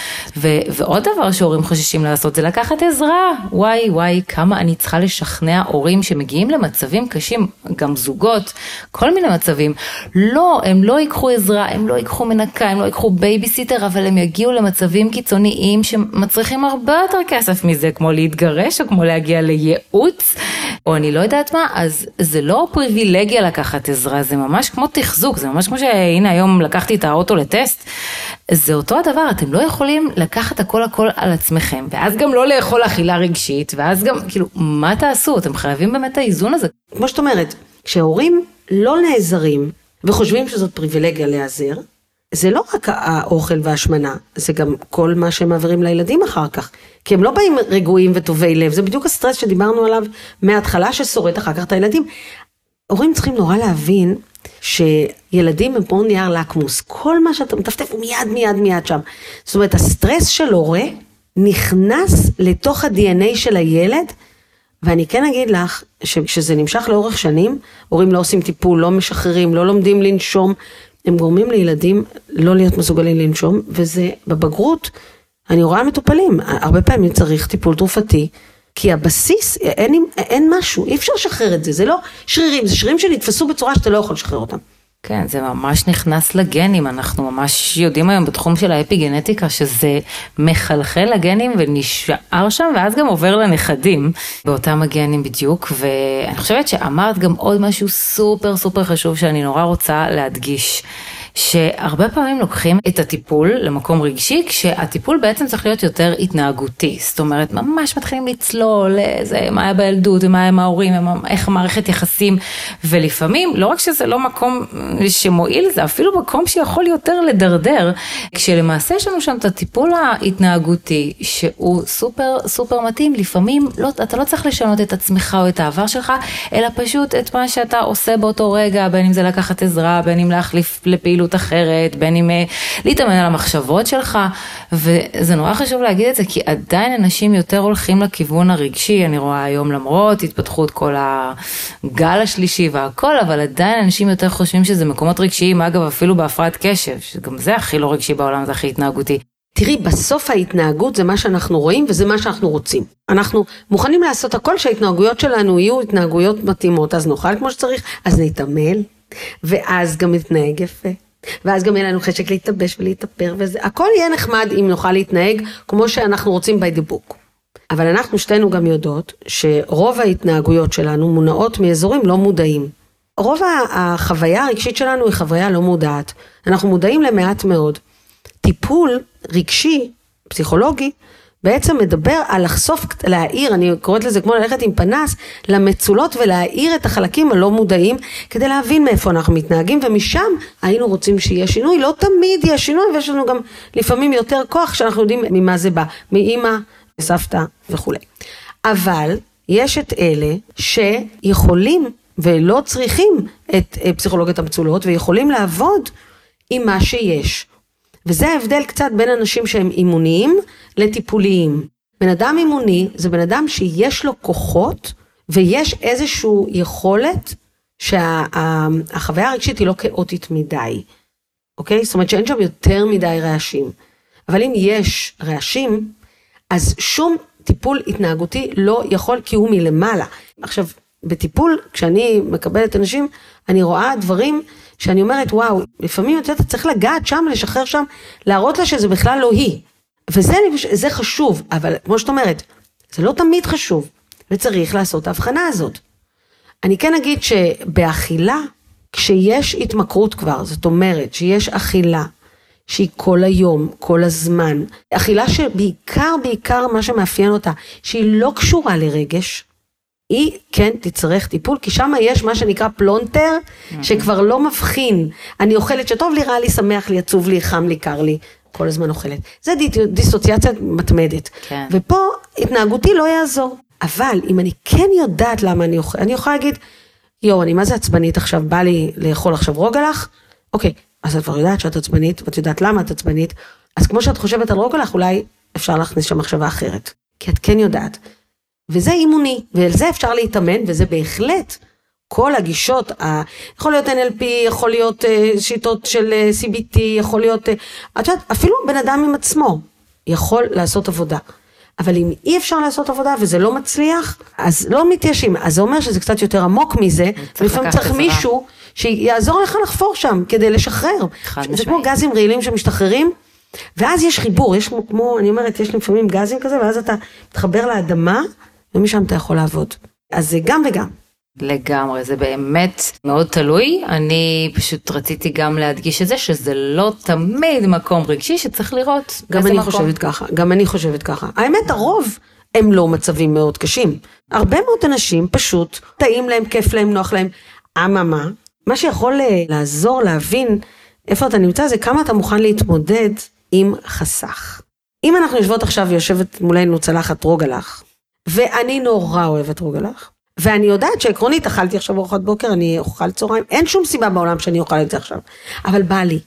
ו- ועוד דבר שהורים חוששים לעשות זה לקחת עזרה. וואי וואי, כמה אני צריכה לשכנע הורים שמגיעים למצבים קשים, גם זוגות, כל מיני מצבים. לא, הם לא ייקחו עזרה, הם לא ייקחו מנקה, הם לא ייקחו בייביסיטר, אבל הם יגיעו למצבים קיצוניים שמצריכים הרבה יותר כסף מזה, כמו להתגרש או כמו להגיע לייעוץ, או אני לא יודעת מה, אז זה לא פריבילגיה לקחת עזרה, זה ממש כמו תחזוק, זה ממש כמו שהנה היום לקחתי את האוטו לטסט. זה אותו הדבר, אתם לא יכולים לקחת הכל הכל על עצמכם, ואז גם לא לאכול אכילה רגשית, ואז גם, כאילו, מה תעשו? אתם חייבים באמת את האיזון הזה. כמו שאת אומרת, כשהורים לא נעזרים וחושבים שזאת פריבילגיה להיעזר, זה לא רק האוכל וההשמנה, זה גם כל מה שהם מעבירים לילדים אחר כך. כי הם לא באים רגועים וטובי לב, זה בדיוק הסטרס שדיברנו עליו מההתחלה ששורט אחר כך את הילדים. הורים צריכים נורא להבין שילדים הם כמו נייר לקמוס, כל מה שאתה מטפטף הוא מיד מיד מיד שם. זאת אומרת, הסטרס של הורה נכנס לתוך ה-DNA של הילד, ואני כן אגיד לך שכשזה נמשך לאורך שנים, הורים לא עושים טיפול, לא משחררים, לא לומדים לנשום, הם גורמים לילדים לא להיות מסוגלים לנשום, וזה בבגרות, אני רואה מטופלים, הרבה פעמים צריך טיפול תרופתי. כי הבסיס, אין, אין משהו, אי אפשר לשחרר את זה, זה לא שרירים, זה שרירים שנתפסו בצורה שאתה לא יכול לשחרר אותם. כן, זה ממש נכנס לגנים, אנחנו ממש יודעים היום בתחום של האפי גנטיקה שזה מחלחל לגנים ונשאר שם ואז גם עובר לנכדים באותם הגנים בדיוק ואני חושבת שאמרת גם עוד משהו סופר סופר חשוב שאני נורא רוצה להדגיש. שהרבה פעמים לוקחים את הטיפול למקום רגשי, כשהטיפול בעצם צריך להיות יותר התנהגותי. זאת אומרת, ממש מתחילים לצלול, איזה, מה היה בילדות, ומה היה עם ההורים, איך המערכת יחסים, ולפעמים, לא רק שזה לא מקום שמועיל, זה אפילו מקום שיכול יותר לדרדר, כשלמעשה יש לנו שם את הטיפול ההתנהגותי, שהוא סופר סופר מתאים, לפעמים לא, אתה לא צריך לשנות את עצמך או את העבר שלך, אלא פשוט את מה שאתה עושה באותו רגע, בין אם זה לקחת עזרה, בין אם להחליף לפעילות. פעילות אחרת, בין אם אה, להתאמן על המחשבות שלך, וזה נורא חשוב להגיד את זה, כי עדיין אנשים יותר הולכים לכיוון הרגשי, אני רואה היום למרות התפתחות כל הגל השלישי והכל, אבל עדיין אנשים יותר חושבים שזה מקומות רגשיים, אגב אפילו בהפרעת קשב, שגם זה הכי לא רגשי בעולם, זה הכי התנהגותי. תראי, בסוף ההתנהגות זה מה שאנחנו רואים וזה מה שאנחנו רוצים. אנחנו מוכנים לעשות הכל שההתנהגויות שלנו יהיו התנהגויות מתאימות, אז נאכל כמו שצריך, אז נתעמל, ואז גם נתנהג יפה. ואז גם יהיה לנו חשק להתלבש ולהתאפר וזה, הכל יהיה נחמד אם נוכל להתנהג כמו שאנחנו רוצים by the book. אבל אנחנו שתינו גם יודעות שרוב ההתנהגויות שלנו מונעות מאזורים לא מודעים. רוב החוויה הרגשית שלנו היא חוויה לא מודעת. אנחנו מודעים למעט מאוד. טיפול רגשי, פסיכולוגי, בעצם מדבר על לחשוף, להאיר, אני קוראת לזה כמו ללכת עם פנס, למצולות ולהאיר את החלקים הלא מודעים, כדי להבין מאיפה אנחנו מתנהגים, ומשם היינו רוצים שיהיה שינוי. לא תמיד יש שינוי, ויש לנו גם לפעמים יותר כוח כשאנחנו יודעים ממה זה בא, מאימא, סבתא וכולי. אבל יש את אלה שיכולים ולא צריכים את פסיכולוגיית המצולות, ויכולים לעבוד עם מה שיש. וזה ההבדל קצת בין אנשים שהם אימוניים לטיפוליים. בן אדם אימוני זה בן אדם שיש לו כוחות ויש איזושהי יכולת שהחוויה שה, הרגשית היא לא כאוטית מדי, אוקיי? זאת אומרת שאין שם יותר מדי רעשים. אבל אם יש רעשים, אז שום טיפול התנהגותי לא יכול כי הוא מלמעלה. עכשיו, בטיפול, כשאני מקבלת אנשים, אני רואה דברים שאני אומרת, וואו, לפעמים את יודעת, צריך לגעת שם, לשחרר שם, להראות לה שזה בכלל לא היא. וזה חשוב, אבל כמו שאת אומרת, זה לא תמיד חשוב, וצריך לעשות את ההבחנה הזאת. אני כן אגיד שבאכילה, כשיש התמכרות כבר, זאת אומרת שיש אכילה שהיא כל היום, כל הזמן, אכילה שבעיקר, בעיקר מה שמאפיין אותה, שהיא לא קשורה לרגש, היא כן תצטרך טיפול, כי שם יש מה שנקרא פלונטר, שכבר לא מבחין. אני אוכלת שטוב לי, רע לי, שמח לי, עצוב לי, חם לי, קר לי, כל הזמן אוכלת. זה דיסוציאציה מתמדת. כן. ופה התנהגותי לא יעזור. אבל אם אני כן יודעת למה אני אוכלת, אני יכולה להגיד, יואו, אני מה זה עצבנית עכשיו, בא לי לאכול עכשיו רוגלח? אוקיי, אז את כבר יודעת שאת עצבנית, ואת יודעת למה את עצבנית, אז כמו שאת חושבת על רוגלח, אולי אפשר להכניס שם מחשבה אחרת. כי את כן יודעת. וזה אימוני, ועל זה אפשר להתאמן, וזה בהחלט כל הגישות, ה... יכול להיות NLP, יכול להיות uh, שיטות של uh, CBT, יכול להיות, uh, את יודעת, אפילו בן אדם עם עצמו יכול לעשות עבודה. אבל אם אי אפשר לעשות עבודה וזה לא מצליח, אז לא מתיישים. אז זה אומר שזה קצת יותר עמוק מזה, לפעמים צריך מישהו שיעזור לך לחפור שם כדי לשחרר. זה כמו גזים רעילים שמשתחררים, ואז יש חיבור, יש כמו, אני אומרת, יש לפעמים גזים כזה, ואז אתה מתחבר לאדמה, ומשם אתה יכול לעבוד. אז זה גם וגם. לגמרי, זה באמת מאוד תלוי. אני פשוט רציתי גם להדגיש את זה, שזה לא תמיד מקום רגשי שצריך לראות. גם אני מקום. חושבת ככה, גם אני חושבת ככה. האמת, הרוב הם לא מצבים מאוד קשים. הרבה מאוד אנשים פשוט טעים להם, כיף להם, נוח להם. אממה, מה שיכול אה, לעזור להבין איפה אתה נמצא זה כמה אתה מוכן להתמודד עם חסך. אם אנחנו יושבות עכשיו, יושבת מולנו צלחת רוגלח, ואני נורא אוהבת רוגלח. ואני יודעת שעקרונית אכלתי עכשיו ארוחת בוקר, אני אוכל צהריים, אין שום סיבה בעולם שאני אוכל את זה עכשיו, אבל בא לי.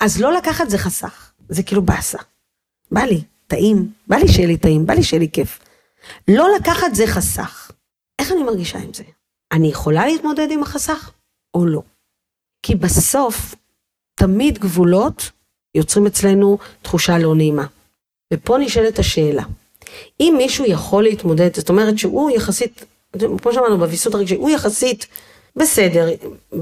אז לא לקחת זה חסך, זה כאילו באסה. בא לי, טעים, בא לי שיהיה לי טעים, בא לי שיהיה לי כיף. לא לקחת זה חסך. איך אני מרגישה עם זה? אני יכולה להתמודד עם החסך או לא? כי בסוף, תמיד גבולות יוצרים אצלנו תחושה לא נעימה. ופה נשאלת השאלה, אם מישהו יכול להתמודד, זאת אומרת שהוא יחסית, כמו שאמרנו בוויסות הרגשי, הוא יחסית בסדר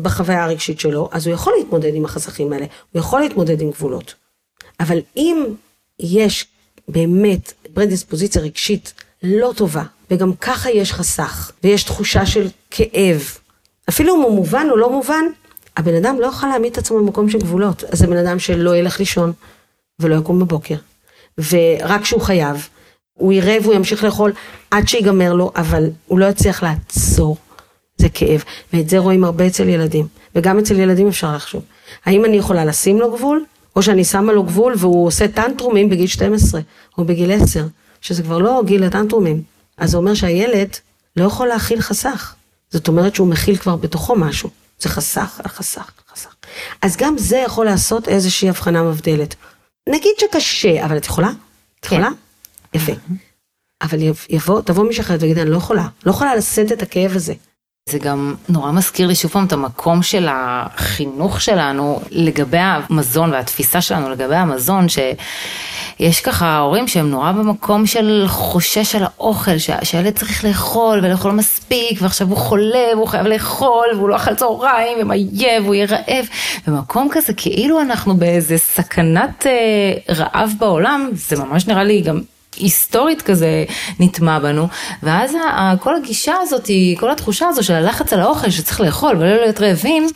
בחוויה הרגשית שלו, אז הוא יכול להתמודד עם החסכים האלה, הוא יכול להתמודד עם גבולות. אבל אם יש באמת פרדיספוזיציה רגשית לא טובה, וגם ככה יש חסך, ויש תחושה של כאב, אפילו אם הוא מובן או לא מובן, הבן אדם לא יכול להעמיד את עצמו במקום של גבולות. אז זה בן אדם שלא ילך לישון, ולא יקום בבוקר, ורק כשהוא חייב, הוא יראה והוא ימשיך לאכול עד שיגמר לו, אבל הוא לא יצליח לעצור. זה כאב, ואת זה רואים הרבה אצל ילדים, וגם אצל ילדים אפשר לחשוב. האם אני יכולה לשים לו גבול, או שאני שמה לו גבול והוא עושה טנטרומים בגיל 12, או בגיל 10, שזה כבר לא גיל הטנטרומים. אז זה אומר שהילד לא יכול להכיל חסך. זאת אומרת שהוא מכיל כבר בתוכו משהו. זה חסך על חסך, חסך. אז גם זה יכול לעשות איזושהי הבחנה מבדלת. נגיד שקשה, אבל את יכולה? את כן. יכולה? יפה. אבל יב- יבוא, תבוא מישהי אחרת ותגיד, אני לא יכולה, לא יכולה לשאת את הכאב הזה. זה גם נורא מזכיר לי שוב פעם את המקום של החינוך שלנו לגבי המזון והתפיסה שלנו לגבי המזון, שיש ככה הורים שהם נורא במקום של חושש על האוכל, שה- שהילד צריך לאכול ולאכול מספיק, ועכשיו הוא חולה והוא חייב לאכול, והוא לא אכל צהריים, ומה יהיה, והוא יהיה רעב, במקום כזה כאילו אנחנו באיזה סכנת אה, רעב בעולם, זה ממש נראה לי גם היסטורית כזה נטמע בנו, ואז כל הגישה הזאת, כל התחושה הזו של הלחץ על האוכל שצריך לאכול ולא להיות רעבים,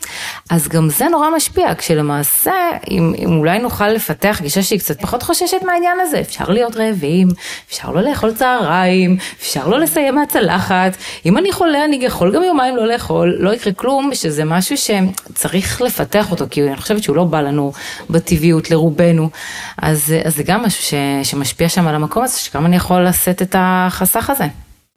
אז גם זה נורא משפיע, כשלמעשה, אם, אם אולי נוכל לפתח גישה שהיא קצת פחות חוששת מהעניין הזה, אפשר להיות רעבים, אפשר לא לאכול צהריים, אפשר לא לסיים מהצלחת, אם אני חולה אני יכול גם יומיים לא לאכול, לא יקרה כלום, שזה משהו שצריך לפתח אותו, כי אני חושבת שהוא לא בא לנו בטבעיות לרובנו, אז, אז זה גם משהו ש, שמשפיע שם על המקום הזה, שגם אני יכול לשאת את החסך הזה.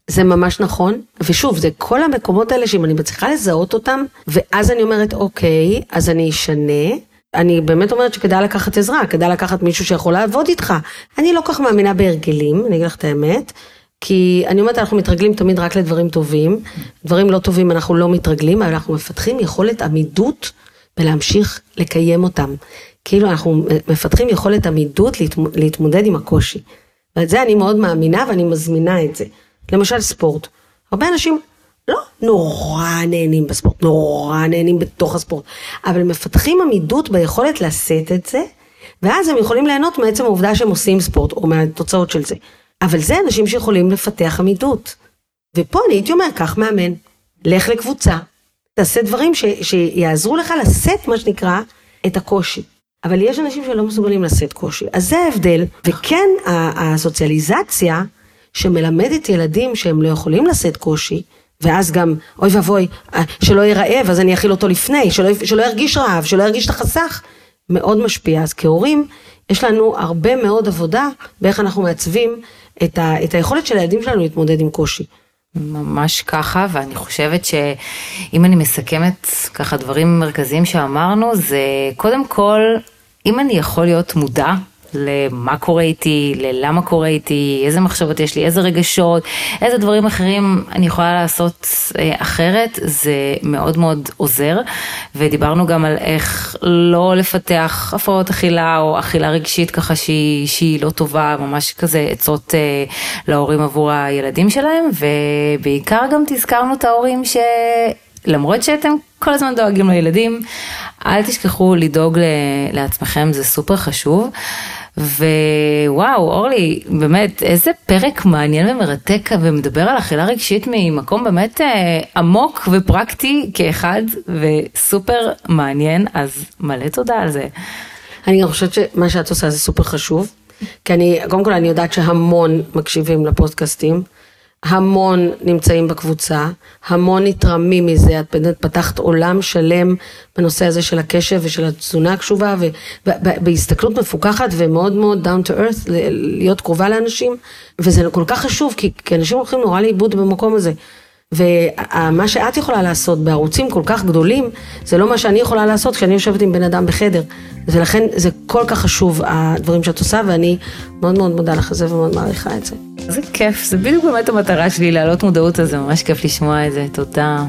זה ממש נכון, ושוב, זה כל המקומות האלה שאם אני מצליחה לזהות אותם, ואז אני אומרת, אוקיי, אז אני אשנה. אני באמת אומרת שכדאי לקחת עזרה, כדאי לקחת מישהו שיכול לעבוד איתך. אני לא כך מאמינה בהרגלים, אני אגיד לך את האמת, כי אני אומרת, אנחנו מתרגלים תמיד רק לדברים טובים, דברים לא טובים אנחנו לא מתרגלים, אבל אנחנו מפתחים יכולת עמידות ולהמשיך לקיים אותם. כאילו אנחנו מפתחים יכולת עמידות להתמ- להתמודד עם הקושי. ואת זה אני מאוד מאמינה ואני מזמינה את זה. למשל ספורט. הרבה אנשים לא נורא נהנים בספורט, נורא נהנים בתוך הספורט, אבל מפתחים עמידות ביכולת לשאת את זה, ואז הם יכולים ליהנות מעצם העובדה שהם עושים ספורט, או מהתוצאות של זה. אבל זה אנשים שיכולים לפתח עמידות. ופה אני הייתי אומר, קח מאמן, לך לקבוצה, תעשה דברים ש, שיעזרו לך לשאת, מה שנקרא, את הקושי. אבל יש אנשים שלא מסוגלים לשאת קושי. אז זה ההבדל, וכן הסוציאליזציה שמלמדת ילדים שהם לא יכולים לשאת קושי, ואז גם, אוי ואבוי, אה, שלא יהיה רעב, אז אני אכיל אותו לפני, שלא, שלא ירגיש רעב, שלא ירגיש את החסך, מאוד משפיע. אז כהורים, יש לנו הרבה מאוד עבודה באיך אנחנו מעצבים את, ה, את היכולת של הילדים שלנו להתמודד עם קושי. ממש ככה, ואני חושבת שאם אני מסכמת ככה דברים מרכזיים שאמרנו, זה קודם כל, אם אני יכול להיות מודע למה קורה איתי, ללמה קורה איתי, איזה מחשבות יש לי, איזה רגשות, איזה דברים אחרים אני יכולה לעשות אה, אחרת, זה מאוד מאוד עוזר. ודיברנו גם על איך לא לפתח הפרעות אכילה או אכילה רגשית ככה שהיא, שהיא לא טובה, ממש כזה עצות אה, להורים עבור הילדים שלהם, ובעיקר גם תזכרנו את ההורים ש... למרות שאתם כל הזמן דואגים לילדים, אל תשכחו לדאוג לעצמכם, זה סופר חשוב. ווואו, אורלי, באמת, איזה פרק מעניין ומרתק ומדבר על אכילה רגשית ממקום באמת אה, עמוק ופרקטי כאחד וסופר מעניין, אז מלא תודה על זה. אני גם חושבת שמה שאת עושה זה סופר חשוב, כי אני, קודם כל אני יודעת שהמון מקשיבים לפודקאסטים, המון נמצאים בקבוצה, המון נתרמים מזה, את באמת פתחת עולם שלם בנושא הזה של הקשב ושל התזונה הקשובה, ובהסתכלות מפוקחת ומאוד מאוד down to earth, להיות קרובה לאנשים, וזה כל כך חשוב, כי, כי אנשים הולכים נורא לאיבוד במקום הזה. ומה שאת יכולה לעשות בערוצים כל כך גדולים, זה לא מה שאני יכולה לעשות כשאני יושבת עם בן אדם בחדר. ולכן זה כל כך חשוב, הדברים שאת עושה, ואני מאוד מאוד מודה לך על זה ומאוד מעריכה את זה. זה כיף, זה בדיוק באמת המטרה שלי להעלות מודעות, אז זה ממש כיף לשמוע את זה, תודה.